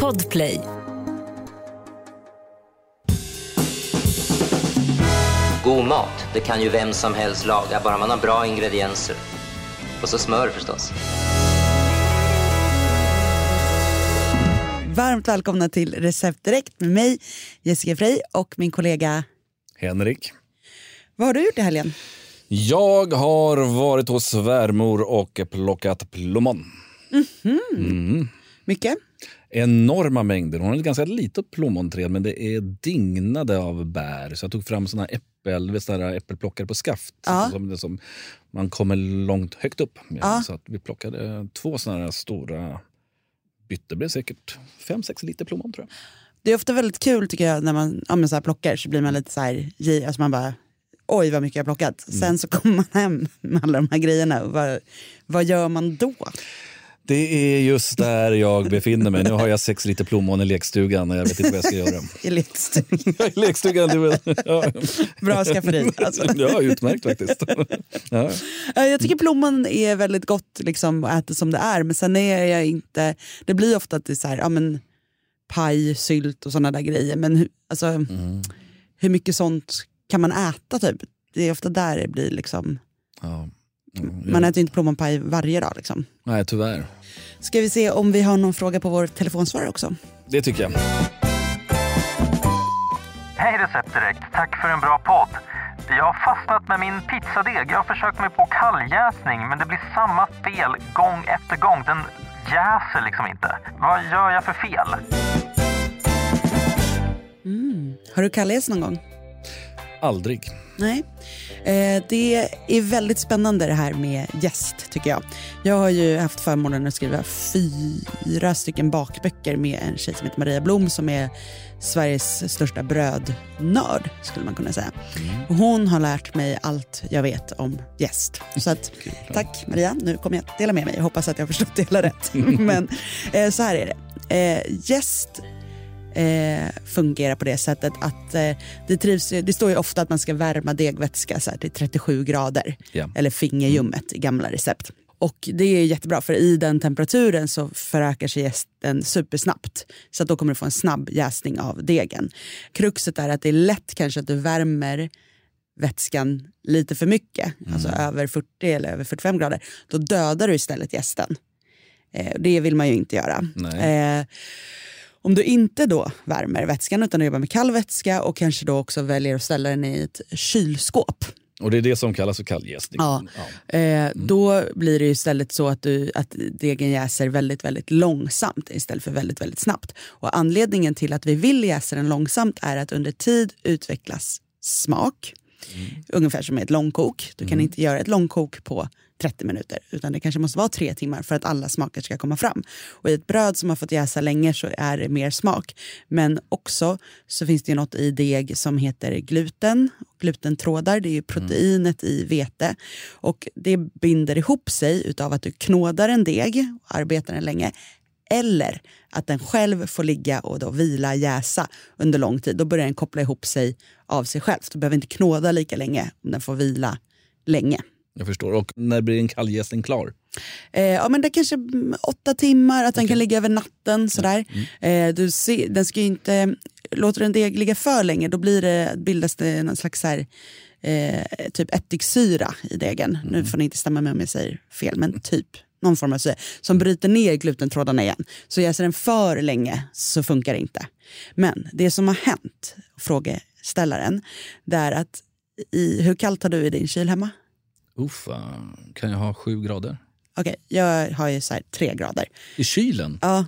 Podplay. God mat, det kan ju vem som helst laga, bara man har bra ingredienser. Och så smör förstås. Varmt välkomna till Recept Direkt med mig, Jessica Frey och min kollega. Henrik. Vad har du gjort i helgen? Jag har varit hos svärmor och plockat plommon. Mycket? Enorma mängder. Hon har ett ganska litet plommonträd men det är dignade av bär. Så jag tog fram såna här äppel, såna äppelplockare på skaft. Ja. Som, som man kommer långt högt upp med. Ja. Så vi plockade två såna här stora bytte. Det blev säkert 5-6 liter plommon tror jag. Det är ofta väldigt kul tycker jag när man ja, så här plockar så blir man lite så här, alltså man bara oj vad mycket jag har plockat. Mm. Sen så kommer man hem med alla de här grejerna vad, vad gör man då? Det är just där jag befinner mig. Nu har jag sex liter plommon i lekstugan och jag vet inte vad jag ska göra. I lekstugan. I lekstugan, är väl... Ja. Bra skafferi. Alltså. Ja, utmärkt faktiskt. Ja. Ja, Jag tycker plommon är väldigt gott liksom, att äta som det är men sen är jag inte, det blir ofta att det är så här, ja men paj, sylt och sådana där grejer men alltså, Mm. hur mycket sånt kan man äta typ? Det är ofta där det blir liksom, Ja. Mm, man ja. äter inte plommonpaj varje dag liksom. Nej, tyvärr. Ska vi se om vi har någon fråga på vår telefonsvarare också? Det tycker jag. Hej Recept Direkt, tack för en bra podd. Jag har fastnat med min pizzadeg. Jag har försökt mig på kalljäsning men det blir samma fel gång efter gång. Den jäser liksom inte. Vad gör jag för fel? Har du kalljäst någon gång? Aldrig. Nej. Eh, det är väldigt spännande det här med gäst tycker jag. Jag har ju haft förmånen att skriva fyra stycken bakböcker med en tjej som heter Maria Blom som är Sveriges största brödnörd skulle man kunna säga. Och hon har lärt mig allt jag vet om gäst. Så att, tack Maria, nu kommer jag att dela med mig. Jag hoppas att jag har förstått det hela rätt. Men eh, så här är det. Eh, gäst eh, fungerar på det sättet att eh, det, trivs, det står ju ofta att man ska värma degvätska så här, till 37 grader. Ja. Eller fingerljummet i gamla recept. Och det är jättebra för i den temperaturen så förökar sig jästen supersnabbt. Så att då kommer du få en snabb jäsning av degen. Kruxet är att det är lätt kanske att du värmer vätskan lite för mycket, alltså över 40 eller över 45 grader. Då dödar du istället jästen. Eh, det vill man ju inte göra. Eh, om du inte då värmer vätskan utan du jobbar med kall vätska och kanske då också väljer att ställa den i ett kylskåp. Och det är det som kallas för kalljäsning. Ja. Eh, Då blir det istället så att, du, att degen jäser väldigt, väldigt långsamt istället för väldigt, väldigt snabbt. Och anledningen till att vi vill jäsa den långsamt är att under tid utvecklas smak. Ungefär som ett långkok. Du kan inte göra ett långkok på 30 minuter utan det kanske måste vara tre timmar för att alla smaker ska komma fram. Och i ett bröd som har fått jäsa länge så är det mer smak. Men också så finns det ju något i deg som heter gluten. Glutentrådar, det är ju proteinet i vete. Och det binder ihop sig utav att du knådar en deg och arbetar den länge. Eller att den själv får ligga och då vila, jäsa under lång tid. Då börjar den koppla ihop sig av sig själv. Du behöver inte knåda lika länge om den får vila länge. Jag förstår. Och när blir en kalljäsning klar? Eh, ja, men det är kanske mm, åtta timmar, att den kan ligga över natten. Sådär. Eh, du ser, den ska inte, låter du en deg ligga för länge då blir det, bildas det någon slags så här, eh, typ ättiksyra i degen. Nu får ni inte stämma med om jag säger fel, men typ någon form av syra som bryter ner glutentrådarna igen. Så jäser den för länge så funkar det inte. Men det som har hänt, frågeställaren, det är att i, hur kallt har du i din kyl hemma? Uff, uh, kan jag ha sju grader? Okej, jag har ju så här tre grader. I kylen? Ja,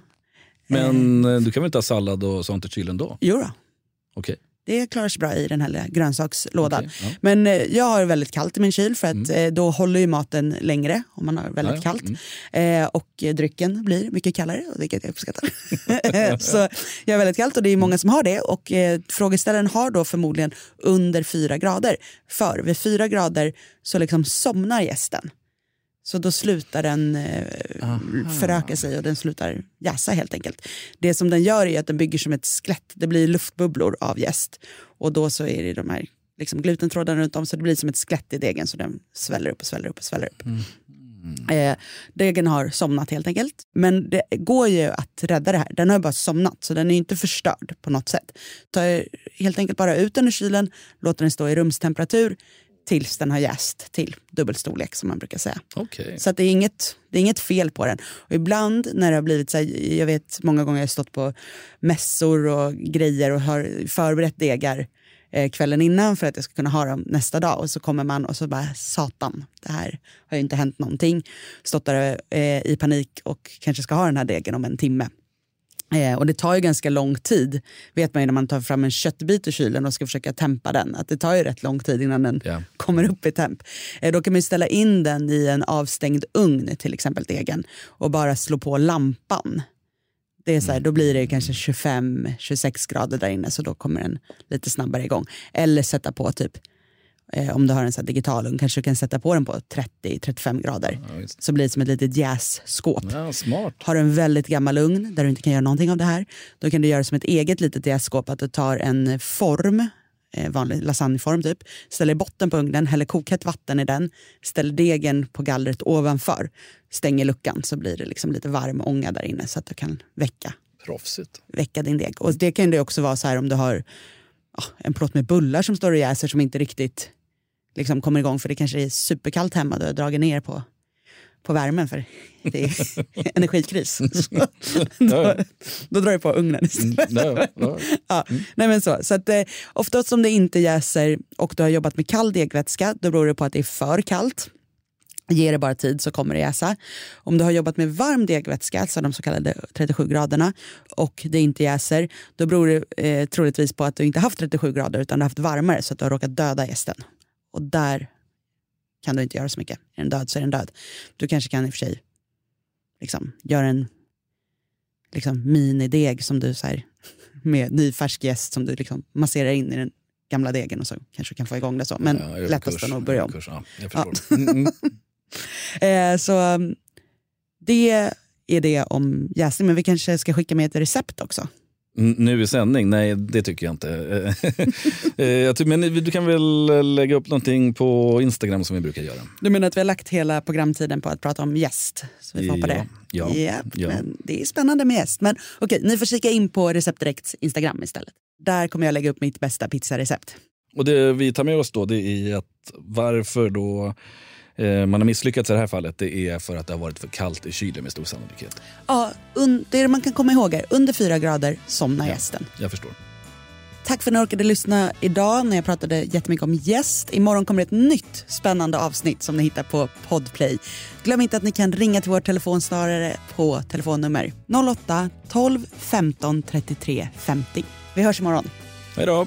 Men eh, du kan väl inte ha sallad och sånt i kylen då? jo då. Okej. Det klarar sig bra i den här grönsakslådan. Okej, ja. Men eh, jag har väldigt kallt i min kyl för att eh, då håller ju maten längre om man har väldigt Ja, kallt. Eh, och drycken blir mycket kallare, vilket jag uppskattar. så jag har väldigt kallt och det är många som har det. Och eh, frågeställaren har då förmodligen under fyra grader. För vid fyra grader så liksom somnar gästen. Så då slutar den eh, föröka sig och den slutar jäsa helt enkelt. Det som den gör är att den bygger som ett skelett. Det blir luftbubblor av jäst. Och då så är det de här liksom glutentrådarna runt om så det blir som ett skelett i degen så den sväller upp och sväller upp och sväller upp. Eh, degen har somnat helt enkelt. Men det går ju att rädda det här. Den har bara somnat så den är inte förstörd på något sätt. Ta helt enkelt bara ut den ur kylen, låter den stå i rumstemperatur tills den har jäst till dubbelstorlek som man brukar säga. Okay. Så det, är inget, det är inget fel på den. Och ibland när det har blivit så här, jag vet många gånger jag har stått på mässor och grejer och har förberett degar eh, kvällen innan för att jag ska kunna ha dem nästa dag. Och så kommer man och så bara satan, det här har ju inte hänt någonting. Stått där eh, i panik och kanske ska ha den här degen om en timme. Eh, och det tar ju ganska lång tid, vet man ju när man tar fram en köttbit ur kylen och ska försöka tempa den, att det tar ju rätt lång tid innan den Ja. kommer upp i temp. Eh, då kan man ju ställa in den i en avstängd ugn, till exempel degen, och bara slå på lampan. Det är så här, då blir det kanske 25-26 grader där inne så då kommer den lite snabbare igång. Eller sätta på typ, eh, om du har en så digital ugn, kanske du kan sätta på den på 30-35 grader. Ja. Så blir det som ett litet jässkåp. Ja, smart. Har du en väldigt gammal ugn där du inte kan göra någonting av det här, då kan du göra som ett eget litet jässkåp, att du tar en form, eh, vanlig lasagneform typ, ställer i botten på ugnen, häller kokhett vatten i den, ställer degen på gallret ovanför, stänger luckan så blir det liksom lite varm ånga där inne så att du kan väcka, Proffsigt. väcka din deg. Och det kan det också vara så här om du har ja, en plåt med bullar som står och jäser som inte riktigt liksom kommer igång för det kanske är superkallt hemma, du har dragit ner på på värmen för det är energikris. Så, då, då drar du på ugnen istället. Ja, ja. Ja, nej men så. så att, eh, oftast om det inte jäser och du har jobbat med kall degvätska då beror det på att det är för kallt. Ge det bara tid så kommer det jäsa. Om du har jobbat med varm degvätska, alltså de så kallade 37 graderna, och det inte jäser, då beror det eh, troligtvis på att du inte haft 37 grader utan du haft varmare så att du har råkat döda gästen. Och där kan du inte göra så mycket. Är den död så är den död. Du kanske kan i och för sig liksom, göra en liksom, minideg som du så här, med nyfärsk jäst som du liksom masserar in i den gamla degen och så kanske du kan få igång det så. Men Ja, lättast är nog att börja om. Kurs, Ja, jag förstår. Mm, mm. Eh, så um, det är det om jäsning. Men vi kanske ska skicka med ett recept också. Nu i sändning? Nej, det tycker jag inte. Eh, Men du kan väl lägga upp någonting på Instagram som vi brukar göra? Du menar att vi har lagt hela programtiden på att prata om gäst? Så vi får Ja, det. ja, ja. Men det är spännande med gäst. Men okej, ni får kika in på Recept Direkts Instagram istället. Där kommer jag lägga upp mitt bästa pizzarecept. Och det vi tar med oss då det är att varför då eh, man har misslyckats i det här fallet det är för att det har varit för kallt i kylen med stor sannolikhet. Ja, det man kan komma ihåg är under fyra grader somnar gästen. Jag förstår. Tack för att ni orkade lyssna idag när jag pratade jättemycket om gäst. Imorgon kommer ett nytt spännande avsnitt som ni hittar på Podplay. Glöm inte att ni kan ringa till vår telefonsvarare på telefonnummer 08-12 15 33 50. Vi hörs imorgon. Hej då!